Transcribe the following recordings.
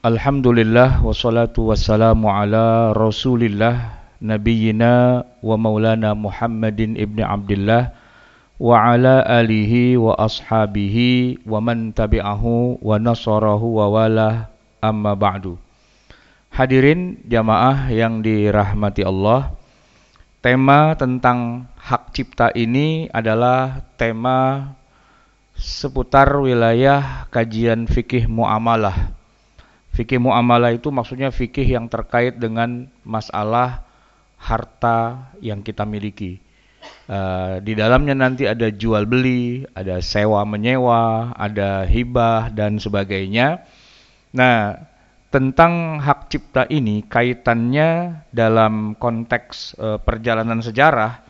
Alhamdulillah wassalatu wassalamu ala Rasulillah nabiyyina wa maulana Muhammadin ibni Abdullah wa ala alihi wa ashabihi wa man tabi'ahu wa nasarahu wa wala amma ba'du. Hadirin jamaah yang dirahmati Allah, tema tentang hak cipta ini adalah tema seputar wilayah kajian fikih muamalah Fikih muamalah itu maksudnya fikih yang terkait dengan masalah harta yang kita miliki. Uh, di dalamnya nanti ada jual beli, ada sewa menyewa, ada hibah dan sebagainya. Nah, tentang hak cipta ini kaitannya dalam konteks uh, perjalanan sejarah,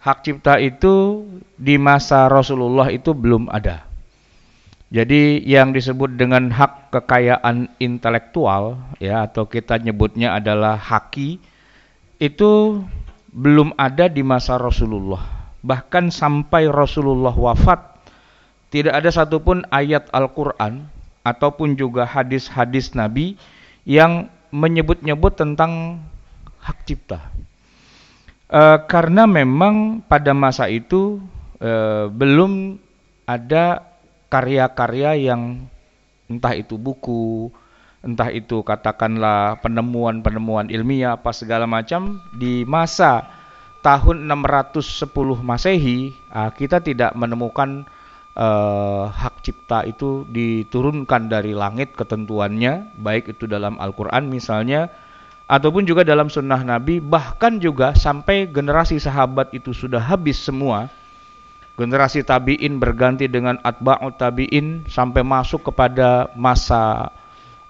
hak cipta itu di masa Rasulullah itu belum ada. Jadi yang disebut dengan hak kekayaan intelektual ya atau kita nyebutnya adalah haki itu belum ada di masa Rasulullah. Bahkan sampai Rasulullah wafat tidak ada satupun ayat Al-Qur'an ataupun juga hadis-hadis Nabi yang menyebut-nyebut tentang hak cipta. E, karena memang pada masa itu e, belum ada karya-karya yang entah itu buku, entah itu katakanlah penemuan-penemuan ilmiah apa segala macam di masa tahun 610 Masehi ah, kita tidak menemukan uh, hak cipta itu diturunkan dari langit ketentuannya baik itu dalam Al-Qur'an misalnya ataupun juga dalam sunnah Nabi bahkan juga sampai generasi sahabat itu sudah habis semua generasi tabi'in berganti dengan atba'ut tabi'in sampai masuk kepada masa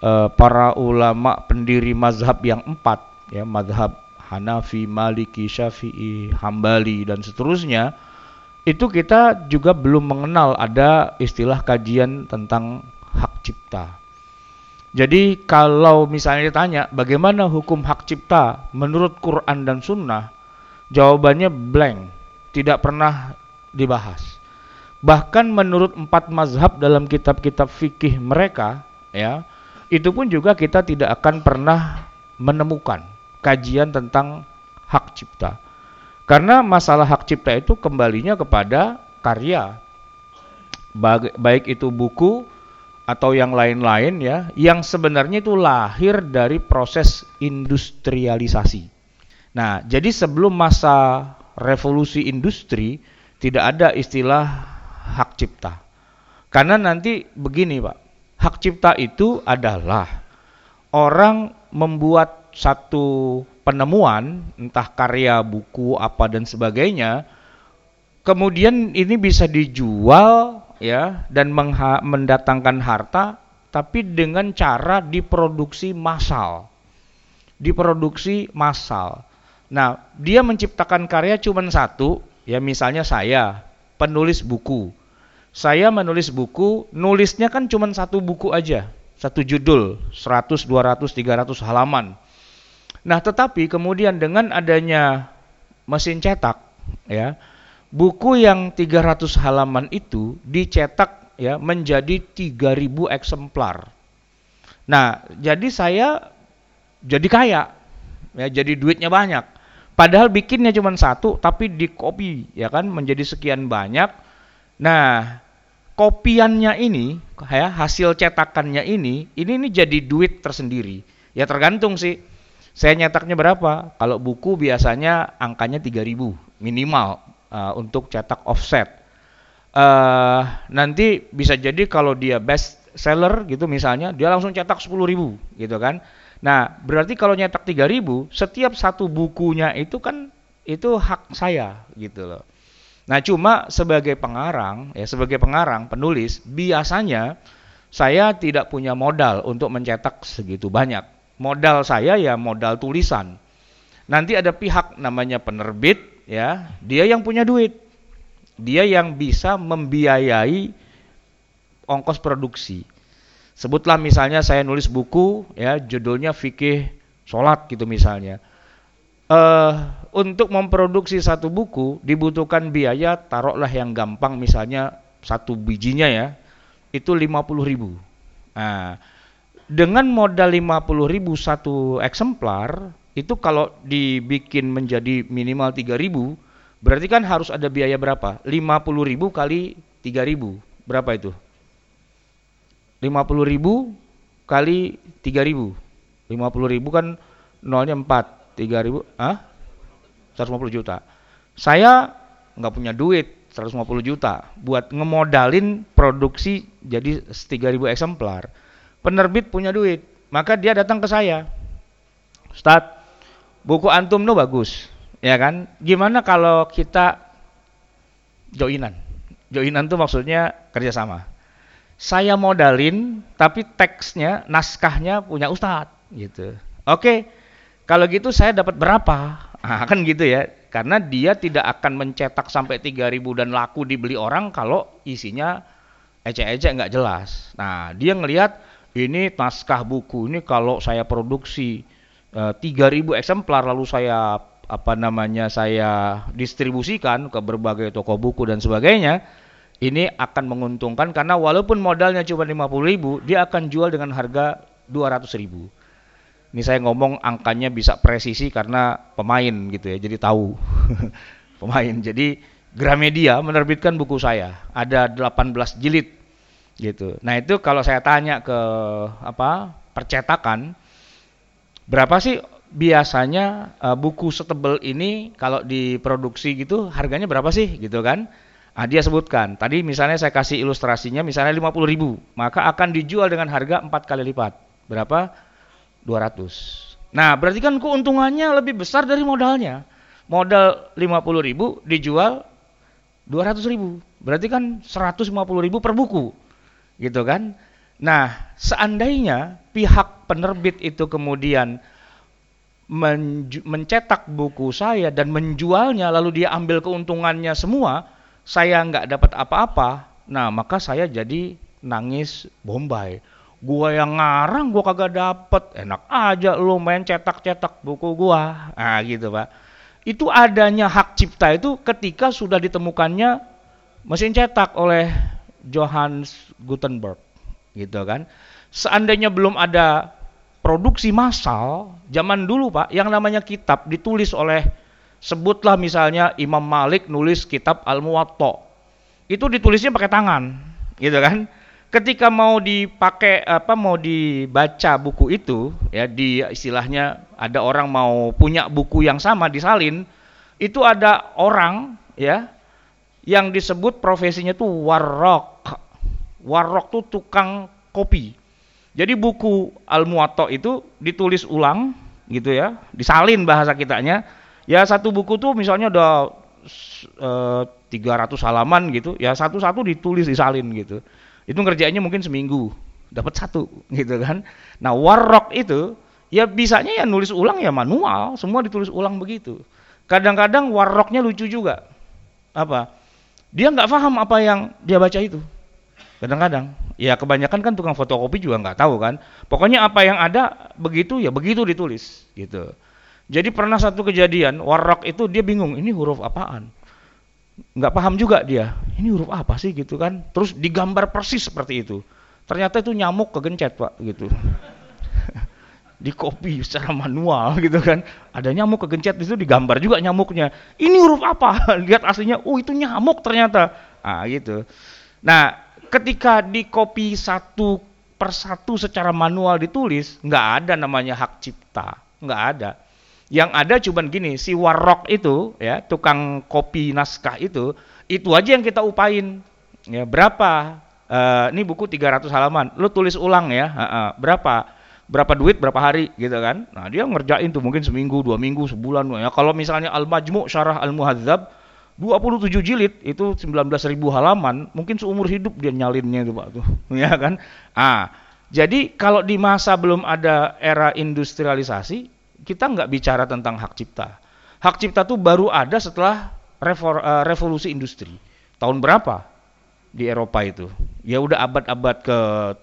uh, para ulama pendiri mazhab yang empat ya mazhab Hanafi, Maliki, Syafi'i, Hambali dan seterusnya. Itu kita juga belum mengenal ada istilah kajian tentang hak cipta. Jadi kalau misalnya ditanya bagaimana hukum hak cipta menurut Quran dan Sunnah, jawabannya blank, tidak pernah dibahas. Bahkan menurut empat mazhab dalam kitab-kitab fikih mereka, ya, itu pun juga kita tidak akan pernah menemukan kajian tentang hak cipta. Karena masalah hak cipta itu kembalinya kepada karya, baik itu buku atau yang lain-lain ya, yang sebenarnya itu lahir dari proses industrialisasi. Nah, jadi sebelum masa revolusi industri, tidak ada istilah hak cipta. Karena nanti begini Pak, hak cipta itu adalah orang membuat satu penemuan, entah karya, buku, apa dan sebagainya, kemudian ini bisa dijual ya dan mendatangkan harta tapi dengan cara diproduksi massal. Diproduksi massal. Nah, dia menciptakan karya cuma satu, Ya misalnya saya penulis buku. Saya menulis buku, nulisnya kan cuma satu buku aja, satu judul, 100, 200, 300 halaman. Nah, tetapi kemudian dengan adanya mesin cetak, ya, buku yang 300 halaman itu dicetak ya menjadi 3000 eksemplar. Nah, jadi saya jadi kaya, ya, jadi duitnya banyak. Padahal bikinnya cuma satu, tapi di copy ya kan menjadi sekian banyak. Nah, kopiannya ini, ya hasil cetakannya ini, ini ini jadi duit tersendiri. Ya tergantung sih. Saya nyetaknya berapa? Kalau buku biasanya angkanya 3000 minimal uh, untuk cetak offset. Uh, nanti bisa jadi kalau dia best seller gitu misalnya, dia langsung cetak 10.000 gitu kan. Nah, berarti kalau nyetak 3000, setiap satu bukunya itu kan itu hak saya gitu loh. Nah, cuma sebagai pengarang, ya sebagai pengarang, penulis, biasanya saya tidak punya modal untuk mencetak segitu banyak. Modal saya ya modal tulisan. Nanti ada pihak namanya penerbit, ya, dia yang punya duit. Dia yang bisa membiayai ongkos produksi. Sebutlah misalnya saya nulis buku ya judulnya fikih sholat gitu misalnya. Uh, untuk memproduksi satu buku dibutuhkan biaya taruhlah yang gampang misalnya satu bijinya ya itu 50 ribu. Nah, dengan modal 50 ribu satu eksemplar, itu kalau dibikin menjadi minimal 3 ribu, berarti kan harus ada biaya berapa? 50 ribu kali 3 ribu, berapa itu? 50 ribu kali 3 ribu. 50 ribu kan nolnya 4, 3 ribu, ah? 150 juta. Saya nggak punya duit 150 juta buat ngemodalin produksi jadi 3000 eksemplar penerbit punya duit, maka dia datang ke saya. Ustaz, buku antum tuh bagus, ya kan? Gimana kalau kita joinan? Joinan tuh maksudnya kerjasama. Saya modalin, tapi teksnya, naskahnya punya Ustadz, gitu. Oke, kalau gitu saya dapat berapa? Nah, kan gitu ya. Karena dia tidak akan mencetak sampai 3000 dan laku dibeli orang kalau isinya ecek-ecek nggak jelas. Nah, dia ngelihat ini naskah buku ini kalau saya produksi uh, eh, 3000 eksemplar lalu saya apa namanya saya distribusikan ke berbagai toko buku dan sebagainya ini akan menguntungkan karena walaupun modalnya cuma 50.000 dia akan jual dengan harga 200.000 ini saya ngomong angkanya bisa presisi karena pemain gitu ya jadi tahu pemain jadi Gramedia menerbitkan buku saya ada 18 jilid gitu. Nah itu kalau saya tanya ke apa percetakan berapa sih biasanya uh, buku setebel ini kalau diproduksi gitu harganya berapa sih gitu kan? Nah, dia sebutkan tadi misalnya saya kasih ilustrasinya misalnya 50 ribu maka akan dijual dengan harga empat kali lipat. Berapa? 200 nah berarti kan keuntungannya lebih besar dari modalnya. Modal 50 ribu dijual 200 ribu. Berarti kan 150 ribu per buku. Gitu kan? Nah, seandainya pihak penerbit itu kemudian mencetak buku saya dan menjualnya lalu dia ambil keuntungannya semua, saya nggak dapat apa-apa, nah maka saya jadi nangis bombay. Gua yang ngarang gua kagak dapet, enak aja lu main cetak-cetak buku gua. Nah gitu pak. Itu adanya hak cipta itu ketika sudah ditemukannya mesin cetak oleh Johannes Gutenberg gitu kan seandainya belum ada produksi massal zaman dulu Pak yang namanya kitab ditulis oleh sebutlah misalnya Imam Malik nulis kitab Al-Muwatta itu ditulisnya pakai tangan gitu kan ketika mau dipakai apa mau dibaca buku itu ya di istilahnya ada orang mau punya buku yang sama disalin itu ada orang ya yang disebut profesinya tuh warrok. Warrok tuh tukang kopi. Jadi buku Al-Muwatta itu ditulis ulang gitu ya, disalin bahasa kitanya. Ya satu buku tuh misalnya ada eh, 300 halaman gitu, ya satu-satu ditulis disalin gitu. Itu ngerjainnya mungkin seminggu, dapat satu gitu kan. Nah, warrok itu ya bisanya ya nulis ulang ya manual, semua ditulis ulang begitu. Kadang-kadang warroknya lucu juga. Apa? dia nggak paham apa yang dia baca itu. Kadang-kadang, ya kebanyakan kan tukang fotokopi juga nggak tahu kan. Pokoknya apa yang ada begitu ya begitu ditulis gitu. Jadi pernah satu kejadian, warok itu dia bingung, ini huruf apaan? Nggak paham juga dia, ini huruf apa sih gitu kan. Terus digambar persis seperti itu. Ternyata itu nyamuk kegencet pak gitu. di copy secara manual gitu kan. Ada nyamuk kegencet itu digambar juga nyamuknya. Ini huruf apa? Lihat aslinya, oh itu nyamuk ternyata. Ah gitu. Nah, ketika di copy satu persatu secara manual ditulis, nggak ada namanya hak cipta, nggak ada. Yang ada cuman gini, si warok itu, ya tukang kopi naskah itu, itu aja yang kita upain. Ya berapa? Uh, ini buku 300 halaman, lu tulis ulang ya, uh, uh, berapa? berapa duit berapa hari gitu kan nah dia ngerjain tuh mungkin seminggu dua minggu sebulan ya kalau misalnya al majmu syarah al muhadzab 27 jilid itu 19.000 halaman mungkin seumur hidup dia nyalinnya itu pak tuh ya kan ah jadi kalau di masa belum ada era industrialisasi kita nggak bicara tentang hak cipta hak cipta tuh baru ada setelah eh, revolusi industri tahun berapa di Eropa itu. Ya udah abad-abad ke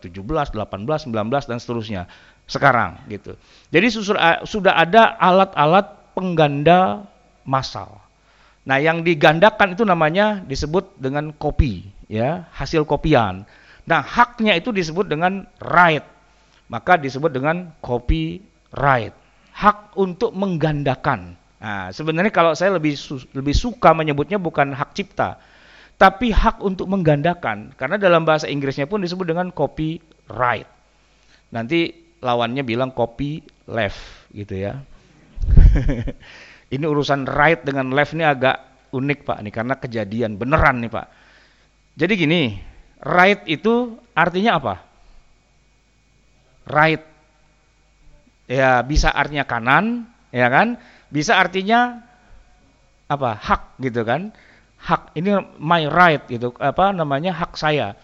17, 18, 19 dan seterusnya sekarang gitu. Jadi sudah ada alat-alat pengganda massal. Nah, yang digandakan itu namanya disebut dengan kopi, ya, hasil kopian. Nah, haknya itu disebut dengan right. maka disebut dengan copyright. Hak untuk menggandakan. Nah, sebenarnya kalau saya lebih lebih suka menyebutnya bukan hak cipta, tapi hak untuk menggandakan. Karena dalam bahasa Inggrisnya pun disebut dengan copyright. Nanti lawannya bilang copy left gitu ya. ini urusan right dengan left ini agak unik Pak nih karena kejadian beneran nih Pak. Jadi gini, right itu artinya apa? Right. Ya, bisa artinya kanan, ya kan? Bisa artinya apa? Hak gitu kan? Hak ini my right gitu, apa namanya? hak saya.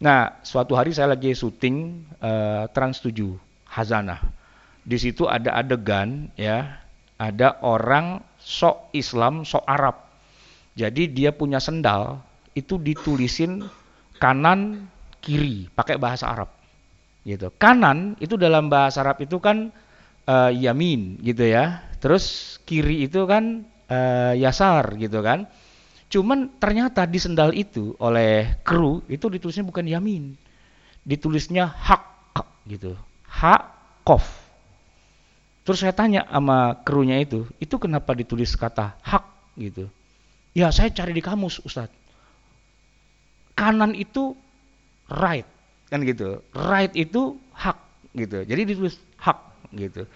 Nah, suatu hari saya lagi syuting uh, Trans 7 Hazanah. Di situ ada adegan ya, ada orang sok Islam, sok Arab. Jadi dia punya sendal itu ditulisin kanan kiri pakai bahasa Arab. Gitu. Kanan itu dalam bahasa Arab itu kan uh, yamin gitu ya. Terus kiri itu kan uh, yasar gitu kan. Cuman ternyata di sendal itu oleh kru itu ditulisnya bukan yamin. Ditulisnya hak gitu. Hak kof. Terus saya tanya sama krunya itu, itu kenapa ditulis kata hak gitu. Ya saya cari di kamus Ustadz. Kanan itu right kan gitu. Right itu hak gitu. Jadi ditulis hak gitu.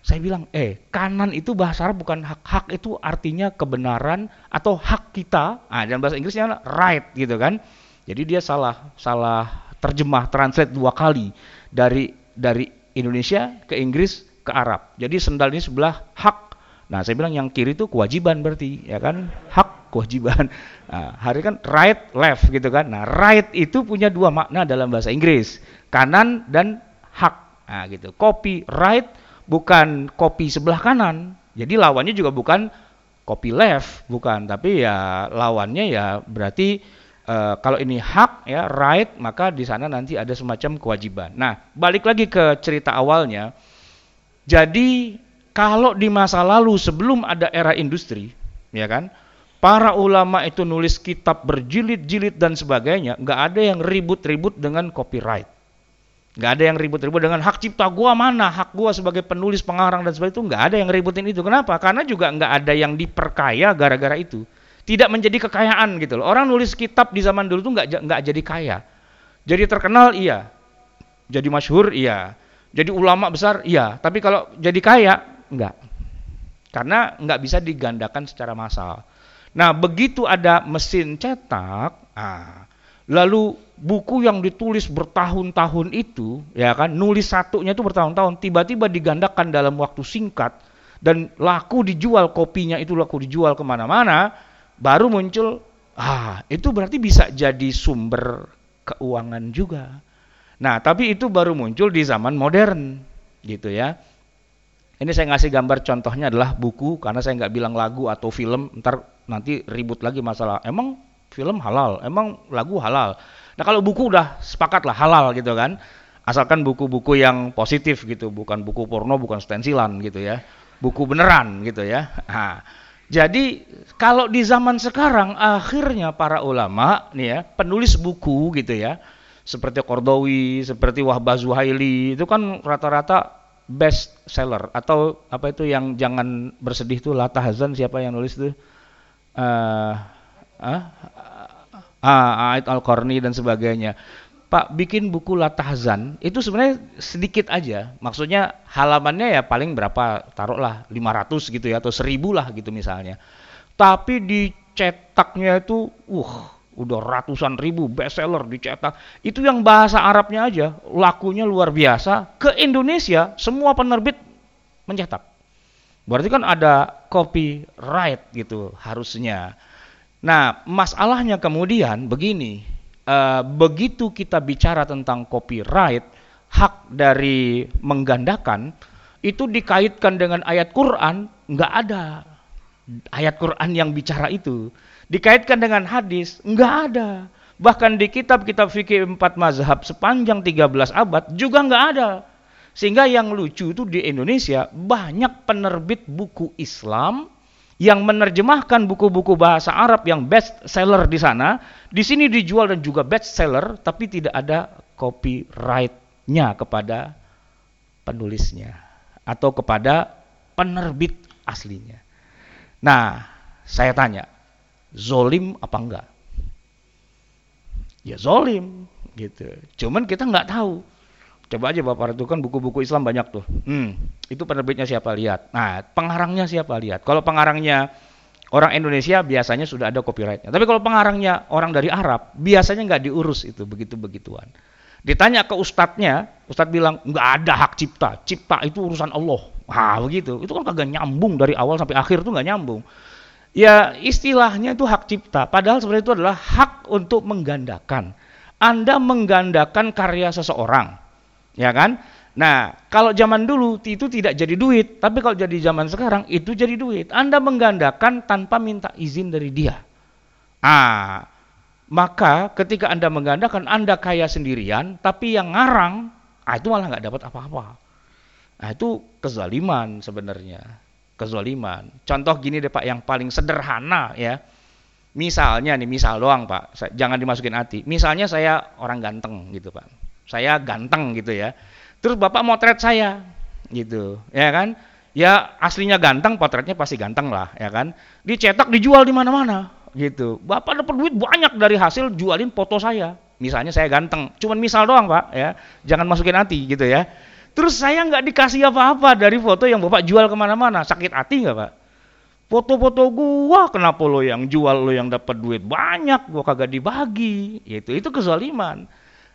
Saya bilang, eh kanan itu bahasa Arab bukan hak. Hak itu artinya kebenaran atau hak kita. Ah, dan bahasa Inggrisnya right gitu kan. Jadi dia salah salah terjemah translate dua kali dari dari Indonesia ke Inggris ke Arab. Jadi sendal ini sebelah hak. Nah, saya bilang yang kiri itu kewajiban berarti, ya kan? Hak kewajiban. Nah, hari kan right left gitu kan. Nah, right itu punya dua makna dalam bahasa Inggris, kanan dan hak. Nah, gitu. Copyright bukan kopi sebelah kanan. Jadi lawannya juga bukan kopi left, bukan. Tapi ya lawannya ya berarti uh, kalau ini hak ya right, maka di sana nanti ada semacam kewajiban. Nah, balik lagi ke cerita awalnya. Jadi kalau di masa lalu sebelum ada era industri, ya kan, para ulama itu nulis kitab berjilid-jilid dan sebagainya, nggak ada yang ribut-ribut dengan copyright. Nggak ada yang ribut-ribut dengan hak cipta gua mana, hak gua sebagai penulis, pengarang dan sebagainya itu nggak ada yang ributin itu. Kenapa? Karena juga nggak ada yang diperkaya gara-gara itu. Tidak menjadi kekayaan gitu loh. Orang nulis kitab di zaman dulu tuh nggak nggak jadi kaya. Jadi terkenal iya. Jadi masyhur iya. Jadi ulama besar iya. Tapi kalau jadi kaya enggak. Karena nggak bisa digandakan secara massal. Nah, begitu ada mesin cetak, ah, lalu buku yang ditulis bertahun-tahun itu, ya kan, nulis satunya itu bertahun-tahun, tiba-tiba digandakan dalam waktu singkat dan laku dijual kopinya itu laku dijual ke mana-mana, baru muncul, ah itu berarti bisa jadi sumber keuangan juga. Nah, tapi itu baru muncul di zaman modern, gitu ya. Ini saya ngasih gambar contohnya adalah buku, karena saya nggak bilang lagu atau film, ntar nanti ribut lagi masalah. Emang film halal, emang lagu halal. Nah kalau buku udah sepakat lah halal gitu kan. Asalkan buku-buku yang positif gitu, bukan buku porno, bukan stensilan gitu ya. Buku beneran gitu ya. Nah, jadi kalau di zaman sekarang akhirnya para ulama nih ya, penulis buku gitu ya, seperti Kordowi, seperti Wahbah Zuhaili, itu kan rata-rata best seller atau apa itu yang jangan bersedih tuh Lata Hazan siapa yang nulis tuh? Uh, uh, ah, Ait Al-Qarni dan sebagainya. Pak bikin buku Latahzan itu sebenarnya sedikit aja. Maksudnya halamannya ya paling berapa? Taruhlah 500 gitu ya atau 1000 lah gitu misalnya. Tapi dicetaknya itu uh udah ratusan ribu bestseller dicetak. Itu yang bahasa Arabnya aja lakunya luar biasa. Ke Indonesia semua penerbit mencetak. Berarti kan ada copyright gitu harusnya. Nah, masalahnya kemudian begini, uh, begitu kita bicara tentang copyright, hak dari menggandakan, itu dikaitkan dengan ayat Quran, nggak ada ayat Quran yang bicara itu. Dikaitkan dengan hadis, nggak ada. Bahkan di kitab-kitab fikih empat mazhab sepanjang 13 abad juga nggak ada. Sehingga yang lucu itu di Indonesia banyak penerbit buku Islam yang menerjemahkan buku-buku bahasa Arab yang best seller di sana, di sini dijual dan juga best seller, tapi tidak ada copyright nya kepada penulisnya atau kepada penerbit aslinya. Nah, saya tanya, zolim apa enggak? Ya zolim, gitu. Cuman kita nggak tahu. Coba aja Bapak itu kan buku-buku Islam banyak tuh. Hmm, itu penerbitnya siapa lihat. Nah, pengarangnya siapa lihat. Kalau pengarangnya orang Indonesia biasanya sudah ada copyrightnya. Tapi kalau pengarangnya orang dari Arab, biasanya nggak diurus itu begitu-begituan. Ditanya ke ustadznya, ustadz bilang nggak ada hak cipta, cipta itu urusan Allah. Wah begitu, itu kan kagak nyambung dari awal sampai akhir tuh nggak nyambung. Ya istilahnya itu hak cipta, padahal sebenarnya itu adalah hak untuk menggandakan. Anda menggandakan karya seseorang, ya kan? Nah, kalau zaman dulu itu tidak jadi duit, tapi kalau jadi zaman sekarang itu jadi duit. Anda menggandakan tanpa minta izin dari dia. Ah, maka ketika Anda menggandakan, Anda kaya sendirian, tapi yang ngarang, ah itu malah nggak dapat apa-apa. Nah itu kezaliman sebenarnya. Kezaliman. Contoh gini deh Pak, yang paling sederhana ya. Misalnya nih, misal doang Pak, jangan dimasukin hati. Misalnya saya orang ganteng gitu Pak. Saya ganteng gitu ya. Terus Bapak motret saya gitu, ya kan? Ya aslinya ganteng, potretnya pasti ganteng lah, ya kan? Dicetak, dijual di mana-mana gitu. Bapak dapat duit banyak dari hasil jualin foto saya. Misalnya saya ganteng, cuman misal doang pak ya, jangan masukin hati gitu ya. Terus saya nggak dikasih apa-apa dari foto yang bapak jual ke mana-mana, sakit hati nggak pak? Foto-foto gua kenapa lo yang jual lo yang dapat duit banyak, gua kagak dibagi, itu itu kezaliman.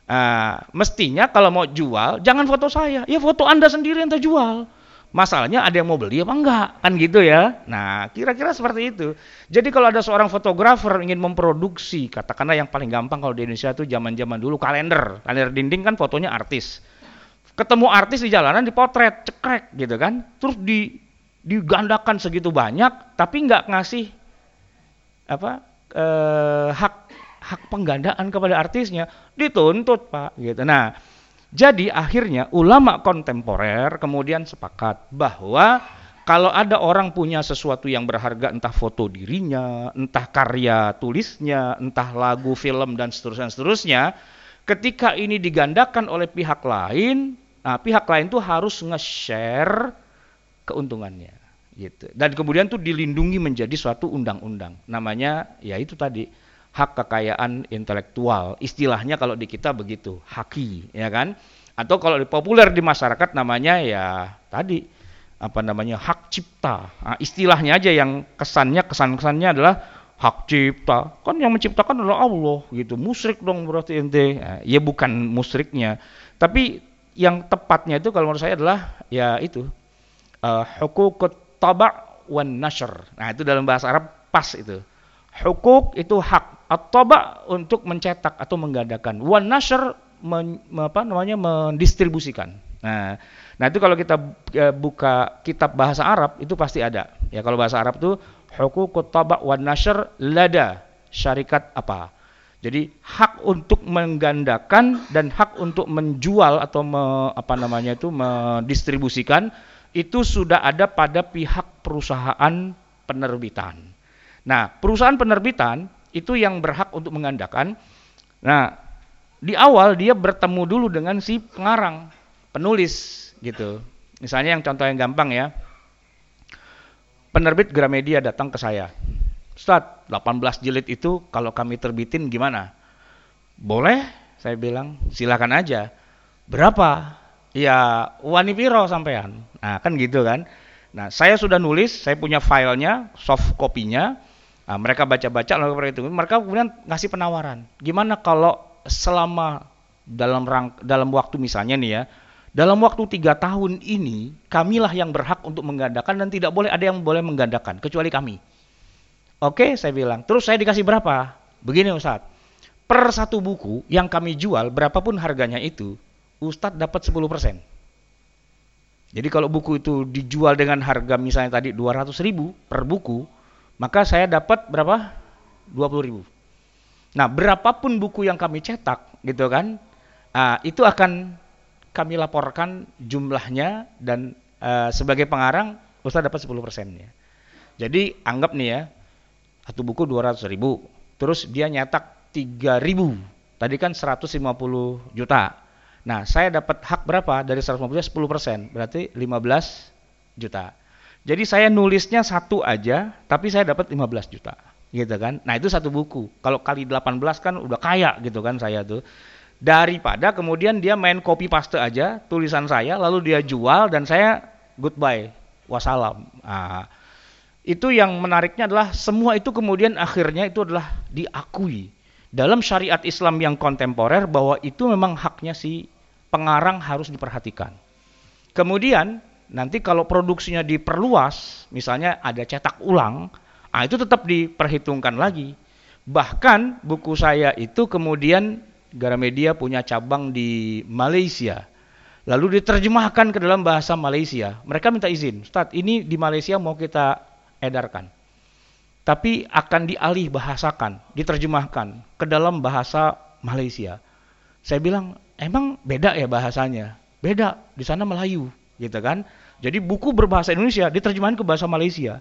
Nah, mestinya kalau mau jual jangan foto saya, ya foto anda sendiri yang terjual. Masalahnya ada yang mau beli apa enggak? Kan gitu ya. Nah, kira-kira seperti itu. Jadi kalau ada seorang fotografer ingin memproduksi, katakanlah yang paling gampang kalau di Indonesia itu zaman-zaman dulu kalender. Kalender dinding kan fotonya artis. Ketemu artis di jalanan dipotret, cekrek gitu kan. Terus di digandakan segitu banyak tapi enggak ngasih apa eh, hak hak penggandaan kepada artisnya dituntut pak gitu nah jadi akhirnya ulama kontemporer kemudian sepakat bahwa kalau ada orang punya sesuatu yang berharga entah foto dirinya, entah karya tulisnya, entah lagu, film dan seterusnya seterusnya, ketika ini digandakan oleh pihak lain, nah pihak lain tuh harus nge-share keuntungannya gitu. Dan kemudian tuh dilindungi menjadi suatu undang-undang. Namanya ya itu tadi hak kekayaan intelektual. Istilahnya kalau di kita begitu, haki, ya kan? Atau kalau populer di masyarakat namanya ya tadi apa namanya hak cipta. Nah, istilahnya aja yang kesannya kesan-kesannya adalah hak cipta. Kan yang menciptakan adalah Allah gitu. Musrik dong berarti ente. Nah, ya bukan musriknya, tapi yang tepatnya itu kalau menurut saya adalah ya itu uh, hukukut taba' wan nashr. Nah, itu dalam bahasa Arab pas itu. Hukuk itu hak at-taba untuk mencetak atau menggandakan. Wan nashr men, apa namanya mendistribusikan. Nah, nah itu kalau kita e, buka kitab bahasa Arab itu pasti ada. Ya kalau bahasa Arab itu hukukut taba wan nashr lada syarikat apa. Jadi hak untuk menggandakan dan hak untuk menjual atau me, apa namanya itu mendistribusikan itu sudah ada pada pihak perusahaan penerbitan. Nah, perusahaan penerbitan itu yang berhak untuk menggandakan. Nah, di awal dia bertemu dulu dengan si pengarang, penulis gitu. Misalnya yang contoh yang gampang ya. Penerbit Gramedia datang ke saya. Ustaz, 18 jilid itu kalau kami terbitin gimana? Boleh, saya bilang, silakan aja. Berapa? Ya, wani piro sampean. Nah, kan gitu kan. Nah, saya sudah nulis, saya punya filenya, soft copy-nya. Nah, mereka baca-baca lalu itu mereka kemudian ngasih penawaran. Gimana kalau selama dalam rang, dalam waktu misalnya nih ya, dalam waktu tiga tahun ini kamilah yang berhak untuk menggandakan dan tidak boleh ada yang boleh menggandakan kecuali kami. Oke, saya bilang. Terus saya dikasih berapa? Begini Ustadz. Per satu buku yang kami jual, berapapun harganya itu, Ustadz dapat 10%. Jadi kalau buku itu dijual dengan harga misalnya tadi 200 ribu per buku, maka saya dapat berapa? 20 ribu. Nah, berapapun buku yang kami cetak, gitu kan, uh, itu akan kami laporkan jumlahnya dan uh, sebagai pengarang Ustaz dapat 10 persennya. Jadi anggap nih ya, satu buku 200 ribu, terus dia nyetak 3 ribu, tadi kan 150 juta. Nah, saya dapat hak berapa dari 150 juta? 10%, berarti 15 juta. Jadi saya nulisnya satu aja, tapi saya dapat 15 juta, gitu kan? Nah itu satu buku. Kalau kali 18 kan udah kaya gitu kan saya tuh. Daripada kemudian dia main copy paste aja tulisan saya, lalu dia jual dan saya goodbye, wassalam. Nah, itu yang menariknya adalah semua itu kemudian akhirnya itu adalah diakui dalam syariat Islam yang kontemporer bahwa itu memang haknya si pengarang harus diperhatikan. Kemudian nanti kalau produksinya diperluas, misalnya ada cetak ulang, nah itu tetap diperhitungkan lagi. Bahkan buku saya itu kemudian Gramedia punya cabang di Malaysia. Lalu diterjemahkan ke dalam bahasa Malaysia. Mereka minta izin, Ustaz, ini di Malaysia mau kita edarkan. Tapi akan dialih bahasakan, diterjemahkan ke dalam bahasa Malaysia. Saya bilang, emang beda ya bahasanya? Beda, di sana Melayu, gitu kan? Jadi buku berbahasa Indonesia diterjemahkan ke bahasa Malaysia.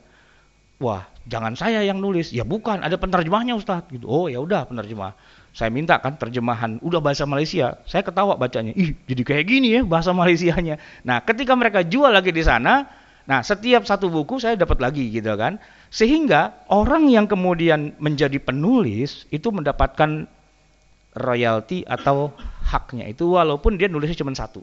Wah, jangan saya yang nulis. Ya bukan, ada penerjemahnya Ustaz. Gitu. Oh ya udah penerjemah. Saya minta kan terjemahan, udah bahasa Malaysia. Saya ketawa bacanya. Ih, jadi kayak gini ya bahasa Malaysianya. Nah, ketika mereka jual lagi di sana, Nah, setiap satu buku saya dapat lagi gitu kan. Sehingga orang yang kemudian menjadi penulis itu mendapatkan royalti atau haknya itu walaupun dia nulisnya cuma satu.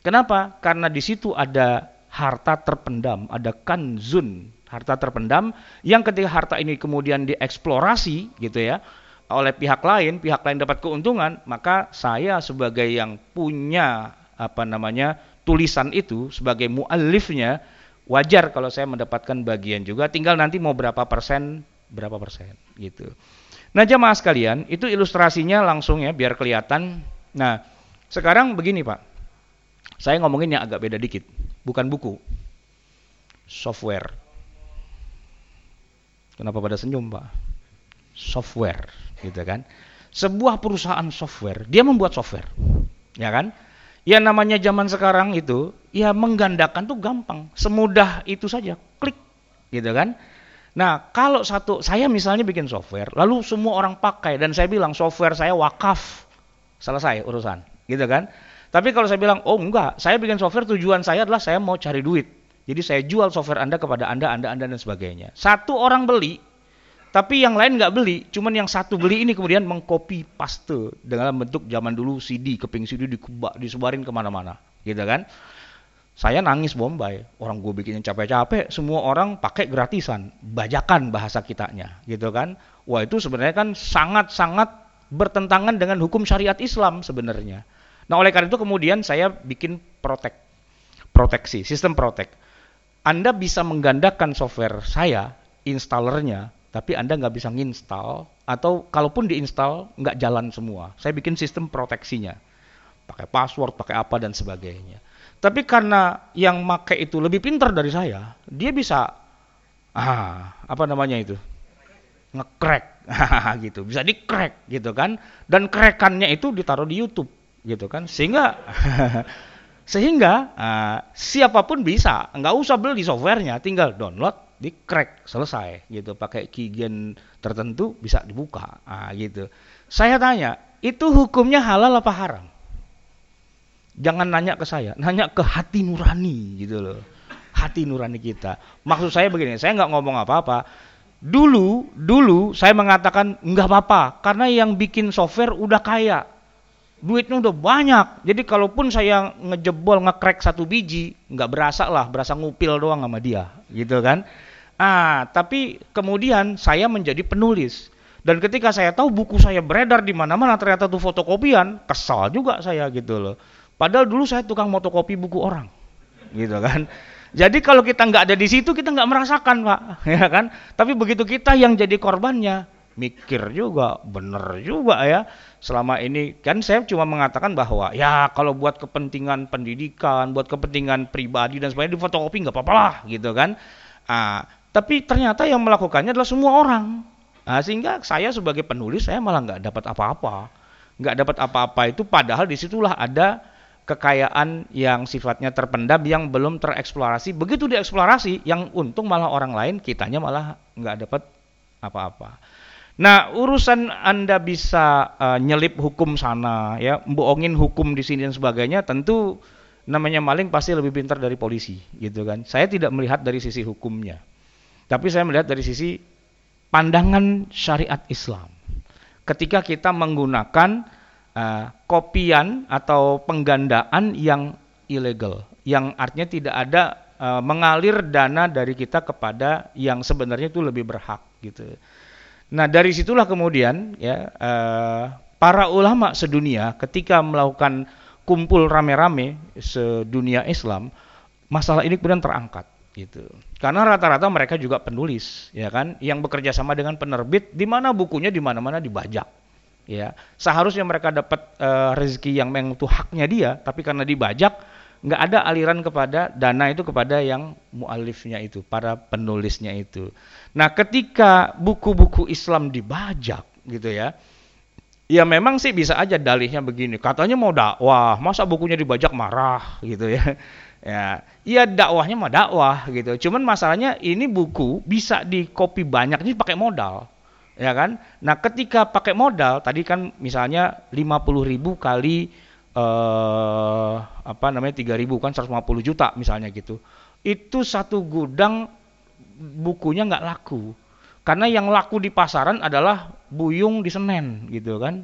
Kenapa? Karena di situ ada harta terpendam, ada kanzun, harta terpendam yang ketika harta ini kemudian dieksplorasi gitu ya oleh pihak lain, pihak lain dapat keuntungan, maka saya sebagai yang punya apa namanya tulisan itu sebagai muallifnya wajar kalau saya mendapatkan bagian juga tinggal nanti mau berapa persen berapa persen gitu. Nah jamaah sekalian itu ilustrasinya langsung ya biar kelihatan. Nah sekarang begini pak. Saya ngomongin yang agak beda dikit bukan buku software. Kenapa pada senyum pak? Software gitu kan. Sebuah perusahaan software dia membuat software ya kan Ya namanya zaman sekarang itu, ya menggandakan tuh gampang, semudah itu saja, klik, gitu kan. Nah, kalau satu, saya misalnya bikin software, lalu semua orang pakai, dan saya bilang software saya wakaf, selesai urusan, gitu kan. Tapi kalau saya bilang, oh enggak, saya bikin software tujuan saya adalah saya mau cari duit. Jadi saya jual software Anda kepada Anda, Anda, Anda, dan sebagainya. Satu orang beli, tapi yang lain nggak beli, cuman yang satu beli ini kemudian mengcopy paste dalam bentuk zaman dulu CD, keping CD dikubak, disebarin ke mana-mana, gitu kan? Saya nangis bombay, orang gue bikinnya capek-capek, semua orang pakai gratisan, bajakan bahasa kitanya, gitu kan? Wah itu sebenarnya kan sangat-sangat bertentangan dengan hukum syariat Islam sebenarnya. Nah oleh karena itu kemudian saya bikin protek, proteksi, sistem protek. Anda bisa menggandakan software saya, installernya, tapi Anda nggak bisa nginstal atau kalaupun diinstal nggak jalan semua. Saya bikin sistem proteksinya. Pakai password, pakai apa dan sebagainya. Tapi karena yang make itu lebih pintar dari saya, dia bisa ah, apa namanya itu? ngecrack gitu. Bisa di-crack gitu kan. Dan krekannya itu ditaruh di YouTube gitu kan. Sehingga sehingga uh, siapa pun bisa, nggak usah beli softwarenya, tinggal download di crack selesai gitu. Pakai keygen tertentu bisa dibuka. Ah gitu. Saya tanya itu hukumnya halal apa haram? Jangan nanya ke saya nanya ke hati nurani gitu loh. Hati nurani kita. Maksud saya begini saya nggak ngomong apa-apa. Dulu dulu saya mengatakan nggak apa-apa karena yang bikin software udah kaya duitnya udah banyak. Jadi kalaupun saya ngejebol ngekrek satu biji nggak berasa lah berasa ngupil doang sama dia gitu kan? Ah tapi kemudian saya menjadi penulis. Dan ketika saya tahu buku saya beredar di mana-mana ternyata itu fotokopian kesal juga saya gitu loh. Padahal dulu saya tukang fotokopi buku orang gitu kan? Jadi kalau kita nggak ada di situ kita nggak merasakan pak ya kan? Tapi begitu kita yang jadi korbannya mikir juga, bener juga ya. Selama ini kan saya cuma mengatakan bahwa ya kalau buat kepentingan pendidikan, buat kepentingan pribadi dan sebagainya di fotokopi nggak apa-apa lah gitu kan. Ah, tapi ternyata yang melakukannya adalah semua orang. Nah, sehingga saya sebagai penulis saya malah nggak dapat apa-apa, nggak dapat apa-apa itu padahal di situlah ada kekayaan yang sifatnya terpendam yang belum tereksplorasi. Begitu dieksplorasi, yang untung malah orang lain, kitanya malah nggak dapat apa-apa. Nah, urusan Anda bisa uh, nyelip hukum sana, ya, bohongin hukum di sini dan sebagainya, tentu namanya maling pasti lebih pintar dari polisi, gitu kan. Saya tidak melihat dari sisi hukumnya. Tapi saya melihat dari sisi pandangan syariat Islam. Ketika kita menggunakan uh, kopian atau penggandaan yang ilegal, yang artinya tidak ada uh, mengalir dana dari kita kepada yang sebenarnya itu lebih berhak gitu. Nah dari situlah kemudian ya uh, para ulama sedunia ketika melakukan kumpul rame-rame sedunia Islam, masalah ini kemudian terangkat gitu. Karena rata-rata mereka juga penulis, ya kan, yang bekerja sama dengan penerbit, di mana bukunya di mana-mana dibajak. Ya, seharusnya mereka dapat uh, rezeki yang memang itu haknya dia, tapi karena dibajak, nggak ada aliran kepada dana itu kepada yang mualifnya itu, para penulisnya itu. Nah, ketika buku-buku Islam dibajak gitu ya, ya memang sih bisa aja dalihnya begini. Katanya mau dakwah, masa bukunya dibajak marah gitu ya. Ya, iya dakwahnya mah dakwah gitu. Cuman masalahnya ini buku bisa dikopi banyak ini pakai modal. Ya kan? Nah, ketika pakai modal tadi kan misalnya 50 ribu kali eh, apa namanya 3000 kan 150 juta misalnya gitu. Itu satu gudang bukunya nggak laku. Karena yang laku di pasaran adalah buyung di Senen gitu kan.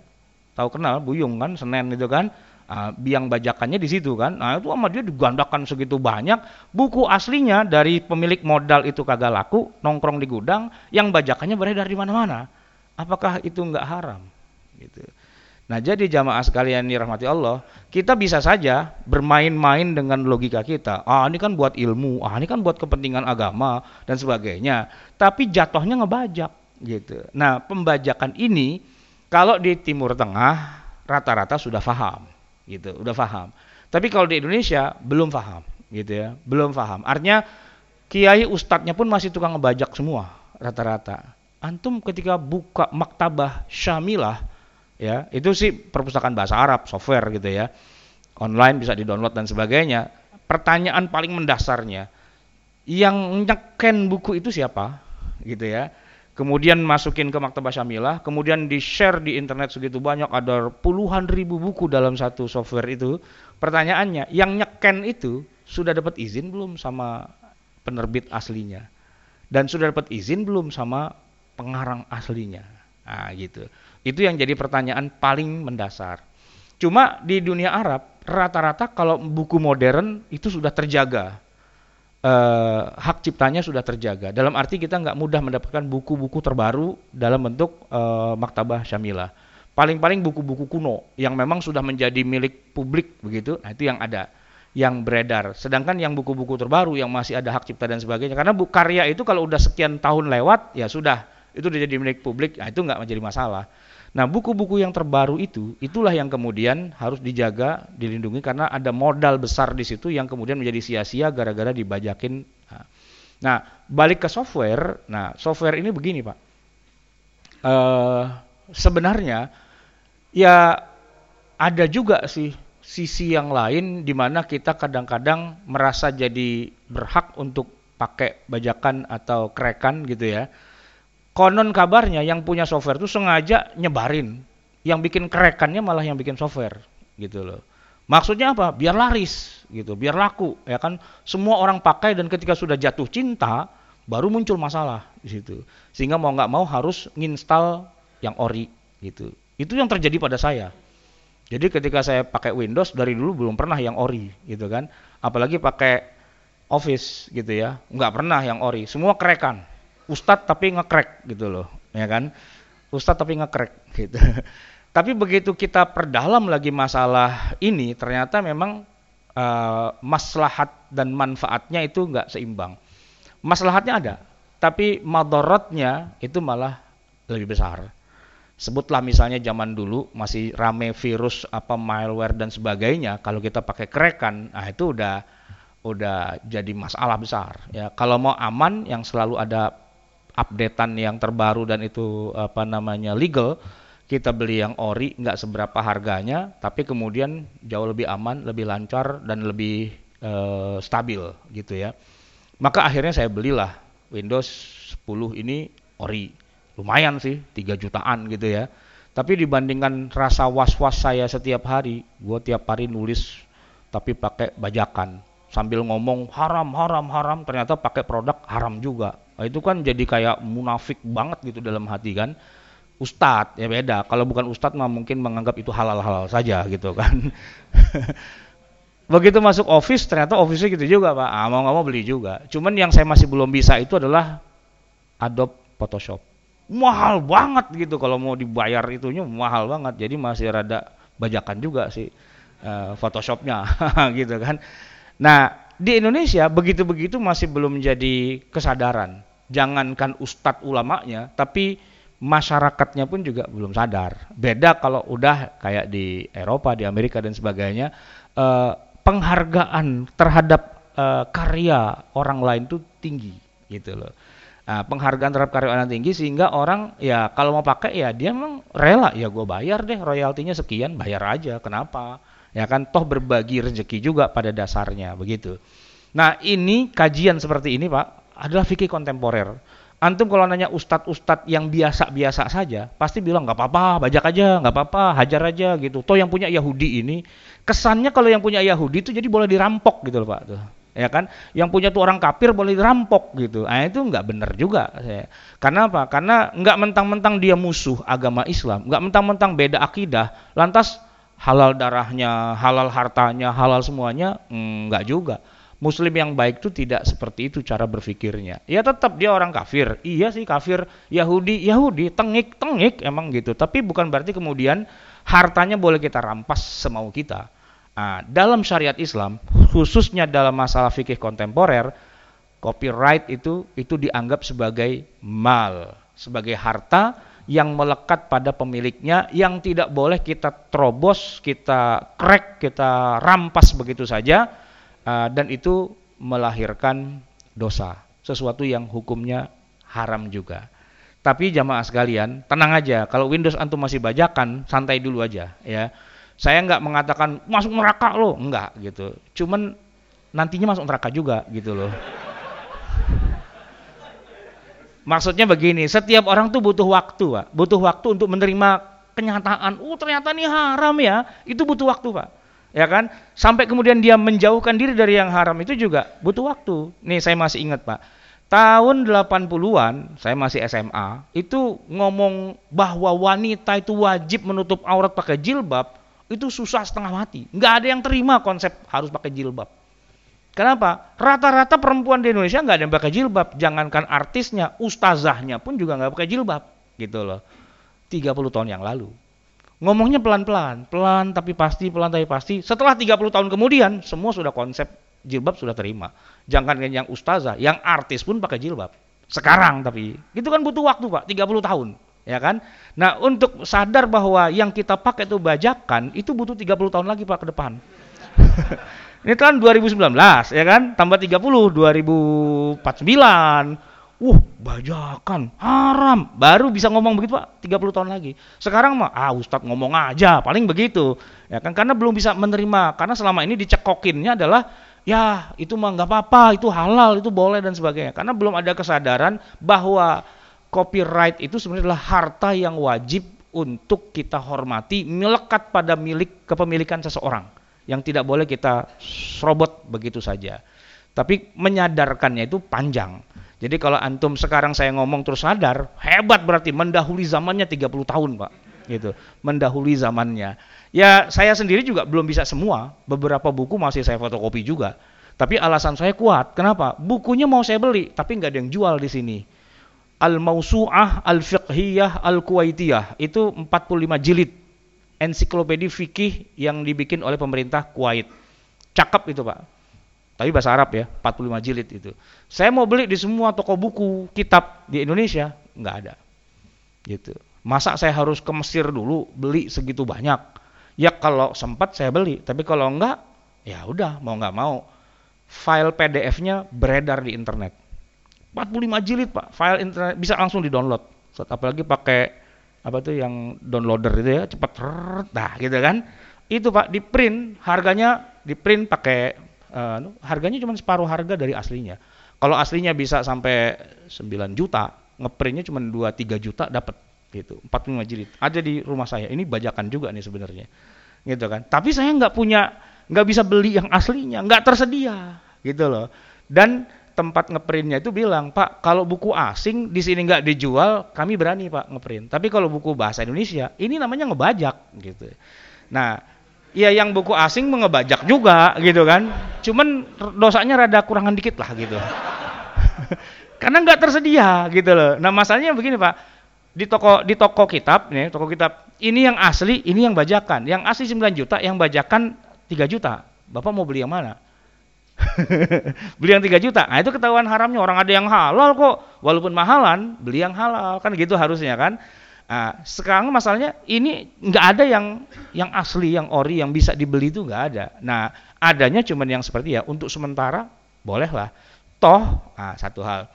Tahu kenal buyung kan Senen itu kan. Uh, biang bajakannya di situ kan. Nah, itu sama dia digandakan segitu banyak. Buku aslinya dari pemilik modal itu kagak laku, nongkrong di gudang, yang bajakannya beredar di mana-mana. Apakah itu nggak haram? Gitu. Nah, jadi jamaah sekalian dirahmati Allah, kita bisa saja bermain-main dengan logika kita. Ah, ini kan buat ilmu, ah ini kan buat kepentingan agama dan sebagainya. Tapi jatuhnya ngebajak gitu. Nah, pembajakan ini kalau di Timur Tengah rata-rata sudah paham gitu, udah paham. Tapi kalau di Indonesia belum paham gitu ya, belum paham. Artinya kiai ustadznya pun masih tukang ngebajak semua rata-rata. Antum ketika buka maktabah Syamilah ya itu sih perpustakaan bahasa Arab software gitu ya. Online bisa di-download dan sebagainya. Pertanyaan paling mendasarnya yang nyeken buku itu siapa? Gitu ya. Kemudian masukin ke maktabah syamilah kemudian di-share di internet segitu banyak ada puluhan ribu buku dalam satu software itu. Pertanyaannya yang nyeken itu sudah dapat izin belum sama penerbit aslinya? Dan sudah dapat izin belum sama pengarang aslinya nah gitu itu yang jadi pertanyaan paling mendasar. Cuma di dunia Arab rata-rata kalau buku modern itu sudah terjaga. Eh, hak ciptanya sudah terjaga. Dalam arti kita nggak mudah mendapatkan buku-buku terbaru dalam bentuk eh, maktabah syamilah. Paling-paling buku-buku kuno yang memang sudah menjadi milik publik begitu. Nah, itu yang ada yang beredar. Sedangkan yang buku-buku terbaru yang masih ada hak cipta dan sebagainya, karena bu karya itu kalau udah sekian tahun lewat, ya sudah itu udah jadi milik publik, nah itu nggak menjadi masalah. Nah, buku-buku yang terbaru itu, itulah yang kemudian harus dijaga, dilindungi karena ada modal besar di situ yang kemudian menjadi sia-sia gara-gara dibajakin. Nah, balik ke software. Nah, software ini begini, Pak. Uh, sebenarnya ya ada juga sih sisi yang lain di mana kita kadang-kadang merasa jadi berhak untuk pakai bajakan atau kerekan gitu ya konon kabarnya yang punya software itu sengaja nyebarin. Yang bikin kerekannya malah yang bikin software gitu loh. Maksudnya apa? Biar laris gitu, biar laku ya kan. Semua orang pakai dan ketika sudah jatuh cinta baru muncul masalah di situ. Sehingga mau nggak mau harus nginstal yang ori gitu. Itu yang terjadi pada saya. Jadi ketika saya pakai Windows dari dulu belum pernah yang ori gitu kan. Apalagi pakai Office gitu ya, nggak pernah yang ori, semua kerekan ustadz tapi ngekrek gitu loh, ya kan? Ustadz tapi ngekrek gitu. tapi begitu kita perdalam lagi masalah ini, ternyata memang uh, maslahat dan manfaatnya itu nggak seimbang. Maslahatnya ada, tapi madorotnya itu malah lebih besar. Sebutlah misalnya zaman dulu masih rame virus apa malware dan sebagainya, kalau kita pakai kerekan, nah itu udah udah jadi masalah besar ya. Kalau mau aman yang selalu ada updatean yang terbaru dan itu apa namanya legal kita beli yang ori nggak seberapa harganya tapi kemudian jauh lebih aman lebih lancar dan lebih uh, stabil gitu ya. Maka akhirnya saya belilah Windows 10 ini ori. Lumayan sih 3 jutaan gitu ya. Tapi dibandingkan rasa was-was saya setiap hari gue tiap hari nulis tapi pakai bajakan sambil ngomong haram haram haram. Ternyata pakai produk haram juga. Nah, itu kan jadi kayak munafik banget gitu dalam hati kan? Ustadz ya beda. Kalau bukan ustadz mah mungkin menganggap itu halal-halal saja gitu kan? Begitu masuk office ternyata office gitu juga pak. Ah, mau nggak mau beli juga. Cuman yang saya masih belum bisa itu adalah Adobe Photoshop. Mahal banget gitu. Kalau mau dibayar itunya mahal banget. Jadi masih rada bajakan juga sih uh, Photoshopnya. Gitu kan nah di Indonesia begitu-begitu masih belum menjadi kesadaran. Jangankan ustadz ulamanya tapi masyarakatnya pun juga belum sadar. Beda kalau udah kayak di Eropa di Amerika dan sebagainya uh, penghargaan terhadap uh, karya orang lain itu tinggi gitu loh. Nah, penghargaan terhadap karya orang tinggi sehingga orang ya kalau mau pakai ya dia memang rela ya gue bayar deh royaltinya sekian bayar aja. Kenapa ya kan? Toh berbagi rezeki juga pada dasarnya begitu. Nah ini kajian seperti ini pak adalah fikih kontemporer. Antum kalau nanya ustadz-ustadz yang biasa-biasa saja, pasti bilang nggak apa-apa, bajak aja, nggak apa-apa, hajar aja gitu. Toh yang punya Yahudi ini kesannya kalau yang punya Yahudi itu jadi boleh dirampok gitu loh Pak tuh. Ya kan? Yang punya tuh orang kafir boleh dirampok gitu. Nah itu nggak benar juga saya. Karena apa? Karena nggak mentang-mentang dia musuh agama Islam nggak mentang-mentang beda akidah. Lantas halal darahnya halal hartanya halal semuanya nggak juga Muslim yang baik itu tidak seperti itu cara berpikirnya. Ya tetap dia orang kafir. Iya sih kafir. Yahudi, Yahudi, tengik, tengik emang gitu. Tapi bukan berarti kemudian hartanya boleh kita rampas semau kita. Nah, dalam syariat Islam, khususnya dalam masalah fikih kontemporer, copyright itu itu dianggap sebagai mal, sebagai harta yang melekat pada pemiliknya yang tidak boleh kita terobos, kita crack, kita rampas begitu saja uh, dan itu melahirkan dosa, sesuatu yang hukumnya haram juga. Tapi jamaah sekalian, tenang aja, kalau Windows antum masih bajakan, santai dulu aja ya saya nggak mengatakan masuk neraka loh, enggak gitu. Cuman nantinya masuk neraka juga gitu loh. Maksudnya begini, setiap orang tuh butuh waktu, Pak. Butuh waktu untuk menerima kenyataan, oh ternyata ini haram ya. Itu butuh waktu, Pak. Ya kan? Sampai kemudian dia menjauhkan diri dari yang haram itu juga butuh waktu. Nih saya masih ingat, Pak. Tahun 80-an, saya masih SMA, itu ngomong bahwa wanita itu wajib menutup aurat pakai jilbab, itu susah setengah mati. Nggak ada yang terima konsep harus pakai jilbab. Kenapa? Rata-rata perempuan di Indonesia nggak ada yang pakai jilbab. Jangankan artisnya, ustazahnya pun juga nggak pakai jilbab. Gitu loh. 30 tahun yang lalu. Ngomongnya pelan-pelan, pelan tapi pasti, pelan tapi pasti. Setelah 30 tahun kemudian, semua sudah konsep jilbab sudah terima. Jangan yang ustazah, yang artis pun pakai jilbab. Sekarang tapi, itu kan butuh waktu Pak, 30 tahun ya kan? Nah, untuk sadar bahwa yang kita pakai itu bajakan, itu butuh 30 tahun lagi Pak ke depan. Ini tahun 2019, ya kan? Tambah 30, 2049. Wuh, bajakan, haram. Baru bisa ngomong begitu Pak, 30 tahun lagi. Sekarang mah, ah Ustadz ngomong aja, paling begitu. Ya kan, karena belum bisa menerima. Karena selama ini dicekokinnya adalah, ya itu mah nggak apa-apa, itu halal, itu boleh dan sebagainya. Karena belum ada kesadaran bahwa copyright itu sebenarnya adalah harta yang wajib untuk kita hormati melekat pada milik kepemilikan seseorang yang tidak boleh kita serobot begitu saja. Tapi menyadarkannya itu panjang. Jadi kalau antum sekarang saya ngomong terus sadar, hebat berarti mendahului zamannya 30 tahun, Pak. Gitu. Mendahului zamannya. Ya, saya sendiri juga belum bisa semua. Beberapa buku masih saya fotokopi juga. Tapi alasan saya kuat. Kenapa? Bukunya mau saya beli, tapi nggak ada yang jual di sini Al-Mausu'ah Al-Fiqhiyah Al-Kuwaitiyah itu 45 jilid ensiklopedi fikih yang dibikin oleh pemerintah Kuwait. Cakep itu, Pak. Tapi bahasa Arab ya, 45 jilid itu. Saya mau beli di semua toko buku, kitab di Indonesia, nggak ada. Gitu. Masa saya harus ke Mesir dulu beli segitu banyak? Ya kalau sempat saya beli, tapi kalau enggak, ya udah mau nggak mau. File PDF-nya beredar di internet 45 jilid pak file internet bisa langsung di download apalagi pakai apa tuh yang downloader itu ya cepat nah gitu kan. Itu pak di print harganya di print pakai uh, harganya cuma separuh harga dari aslinya. Kalau aslinya bisa sampai 9 juta ngeprintnya cuma 2-3 juta dapat gitu. 45 jilid. Ada di rumah saya. Ini bajakan juga nih sebenarnya gitu kan. Tapi saya nggak punya nggak bisa beli yang aslinya nggak tersedia gitu loh. Dan tempat ngeprintnya itu bilang pak kalau buku asing di sini nggak dijual kami berani pak ngeprint tapi kalau buku bahasa Indonesia ini namanya ngebajak gitu nah ya yang buku asing mengebajak juga gitu kan cuman dosanya rada kurangan dikit lah gitu karena nggak tersedia gitu loh nah masalahnya begini pak di toko di toko kitab nih, toko kitab ini yang asli, ini yang bajakan. Yang asli 9 juta, yang bajakan 3 juta. Bapak mau beli yang mana? beli yang 3 juta. Nah, itu ketahuan haramnya. Orang ada yang halal kok. Walaupun mahalan, beli yang halal. Kan gitu harusnya kan. Nah, sekarang masalahnya ini nggak ada yang yang asli, yang ori, yang bisa dibeli itu nggak ada. Nah, adanya cuman yang seperti ya untuk sementara bolehlah. Toh, nah, satu hal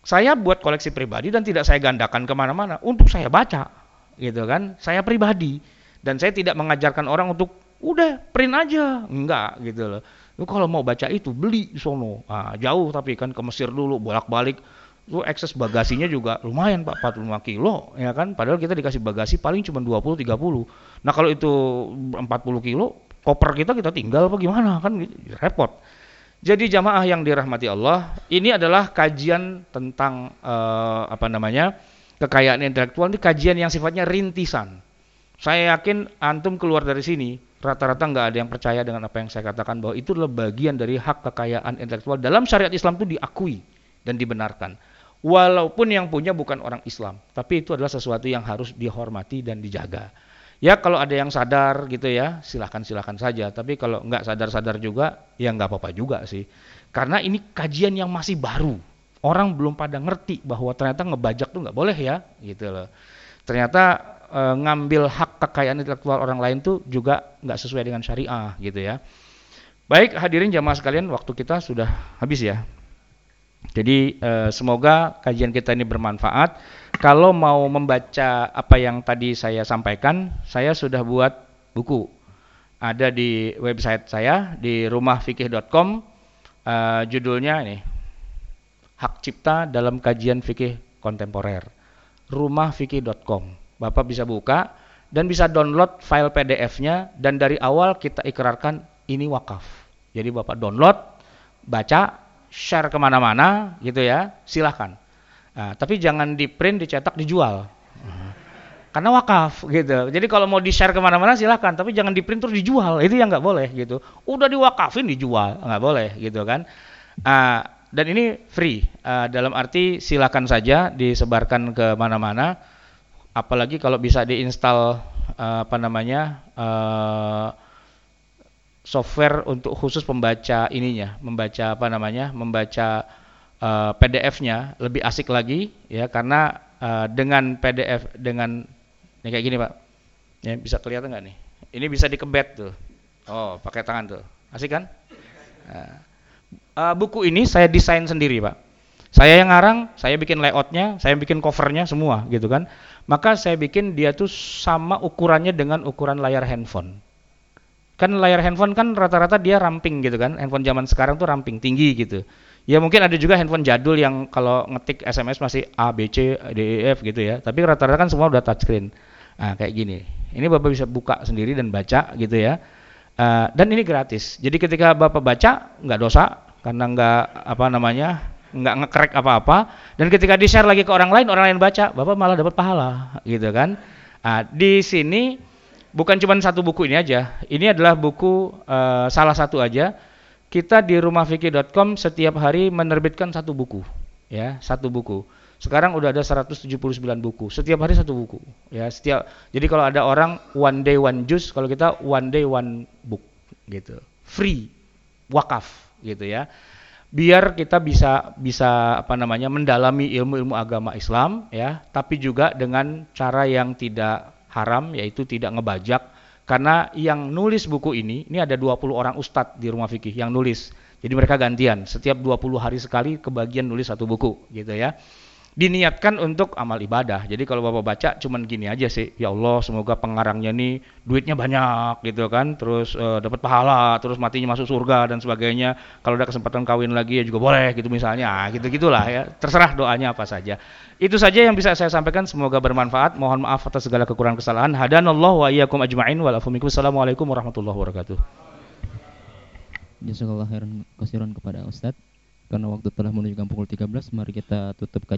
saya buat koleksi pribadi dan tidak saya gandakan ke mana-mana untuk saya baca, gitu kan? Saya pribadi dan saya tidak mengajarkan orang untuk udah print aja, enggak gitu loh. Lu kalau mau baca itu beli sono. Nah, jauh tapi kan ke Mesir dulu bolak-balik. Lu akses bagasinya juga lumayan Pak 45 kilo ya kan. Padahal kita dikasih bagasi paling cuma 20 30. Nah, kalau itu 40 kilo koper kita kita tinggal apa gimana kan repot. Jadi jamaah yang dirahmati Allah, ini adalah kajian tentang uh, apa namanya kekayaan intelektual ini kajian yang sifatnya rintisan. Saya yakin antum keluar dari sini rata-rata nggak ada yang percaya dengan apa yang saya katakan bahwa itu adalah bagian dari hak kekayaan intelektual dalam syariat Islam itu diakui dan dibenarkan. Walaupun yang punya bukan orang Islam, tapi itu adalah sesuatu yang harus dihormati dan dijaga. Ya kalau ada yang sadar gitu ya, silahkan silahkan saja. Tapi kalau nggak sadar-sadar juga, ya nggak apa-apa juga sih. Karena ini kajian yang masih baru. Orang belum pada ngerti bahwa ternyata ngebajak tuh nggak boleh ya, gitu loh. Ternyata e, ngambil hak kekayaan intelektual orang lain tuh juga nggak sesuai dengan syariah, gitu ya. Baik hadirin jamaah sekalian, waktu kita sudah habis ya. Jadi eh, semoga kajian kita ini bermanfaat. Kalau mau membaca apa yang tadi saya sampaikan, saya sudah buat buku. Ada di website saya di rumahfikih.com. Eh, judulnya ini Hak Cipta dalam Kajian Fikih Kontemporer. rumahfikih.com. Bapak bisa buka dan bisa download file PDF-nya dan dari awal kita ikrarkan ini wakaf. Jadi Bapak download, baca, share ke mana-mana gitu ya, silahkan. Nah, tapi jangan di print, dicetak, dijual. Karena wakaf gitu. Jadi kalau mau di share ke mana-mana silahkan, tapi jangan di print terus dijual. Itu yang nggak boleh gitu. Udah diwakafin dijual, nggak boleh gitu kan. Uh, dan ini free uh, dalam arti silakan saja disebarkan ke mana-mana. Apalagi kalau bisa diinstal uh, apa namanya. Uh, software untuk khusus pembaca ininya, membaca apa namanya, membaca uh, eh, PDF-nya lebih asik lagi ya karena uh, dengan PDF dengan ini kayak gini pak, ya bisa kelihatan nggak nih? Ini bisa dikebet tuh, oh pakai tangan tuh, asik kan? Uh, buku ini saya desain sendiri pak. Saya yang ngarang, saya bikin layoutnya, saya bikin covernya semua gitu kan. Maka saya bikin dia tuh sama ukurannya dengan ukuran layar handphone. Kan layar handphone kan rata-rata dia ramping gitu kan. Handphone zaman sekarang tuh ramping tinggi gitu. Ya mungkin ada juga handphone jadul yang kalau ngetik SMS masih A B C D E F gitu ya. Tapi rata-rata kan semua udah touchscreen. Nah kayak gini. Ini bapak bisa buka sendiri dan baca gitu ya. Uh, dan ini gratis. Jadi ketika bapak baca nggak dosa. Karena nggak apa namanya nggak ngekrek apa-apa dan ketika di share lagi ke orang lain orang lain baca bapak malah dapat pahala gitu kan nah, di sini bukan cuma satu buku ini aja. Ini adalah buku uh, salah satu aja. Kita di rumahfikih.com setiap hari menerbitkan satu buku, ya, satu buku. Sekarang udah ada 179 buku. Setiap hari satu buku, ya. Setiap jadi kalau ada orang one day one juice, kalau kita one day one book gitu. Free, wakaf gitu ya. Biar kita bisa bisa apa namanya mendalami ilmu-ilmu agama Islam ya, tapi juga dengan cara yang tidak haram yaitu tidak ngebajak. Karena yang nulis buku ini ini ada 20 orang ustadz di rumah fikih yang nulis. Jadi mereka gantian. Setiap 20 hari sekali kebagian nulis satu buku gitu ya diniatkan untuk amal ibadah. Jadi kalau Bapak baca cuman gini aja sih, ya Allah semoga pengarangnya nih duitnya banyak gitu kan, terus e, dapat pahala, terus matinya masuk surga dan sebagainya. Kalau ada kesempatan kawin lagi ya juga boleh gitu misalnya. Nah, gitu-gitulah ya. Terserah doanya apa saja. Itu saja yang bisa saya sampaikan, semoga bermanfaat. Mohon maaf atas segala kekurangan kesalahan. Hadanallahu wa iyyakum ajma'in wa Assalamualaikum warahmatullahi wabarakatuh. Jazakallah khairan kasiran kepada Ustadz. Karena waktu telah menunjukkan pukul 13, mari kita tutup kajian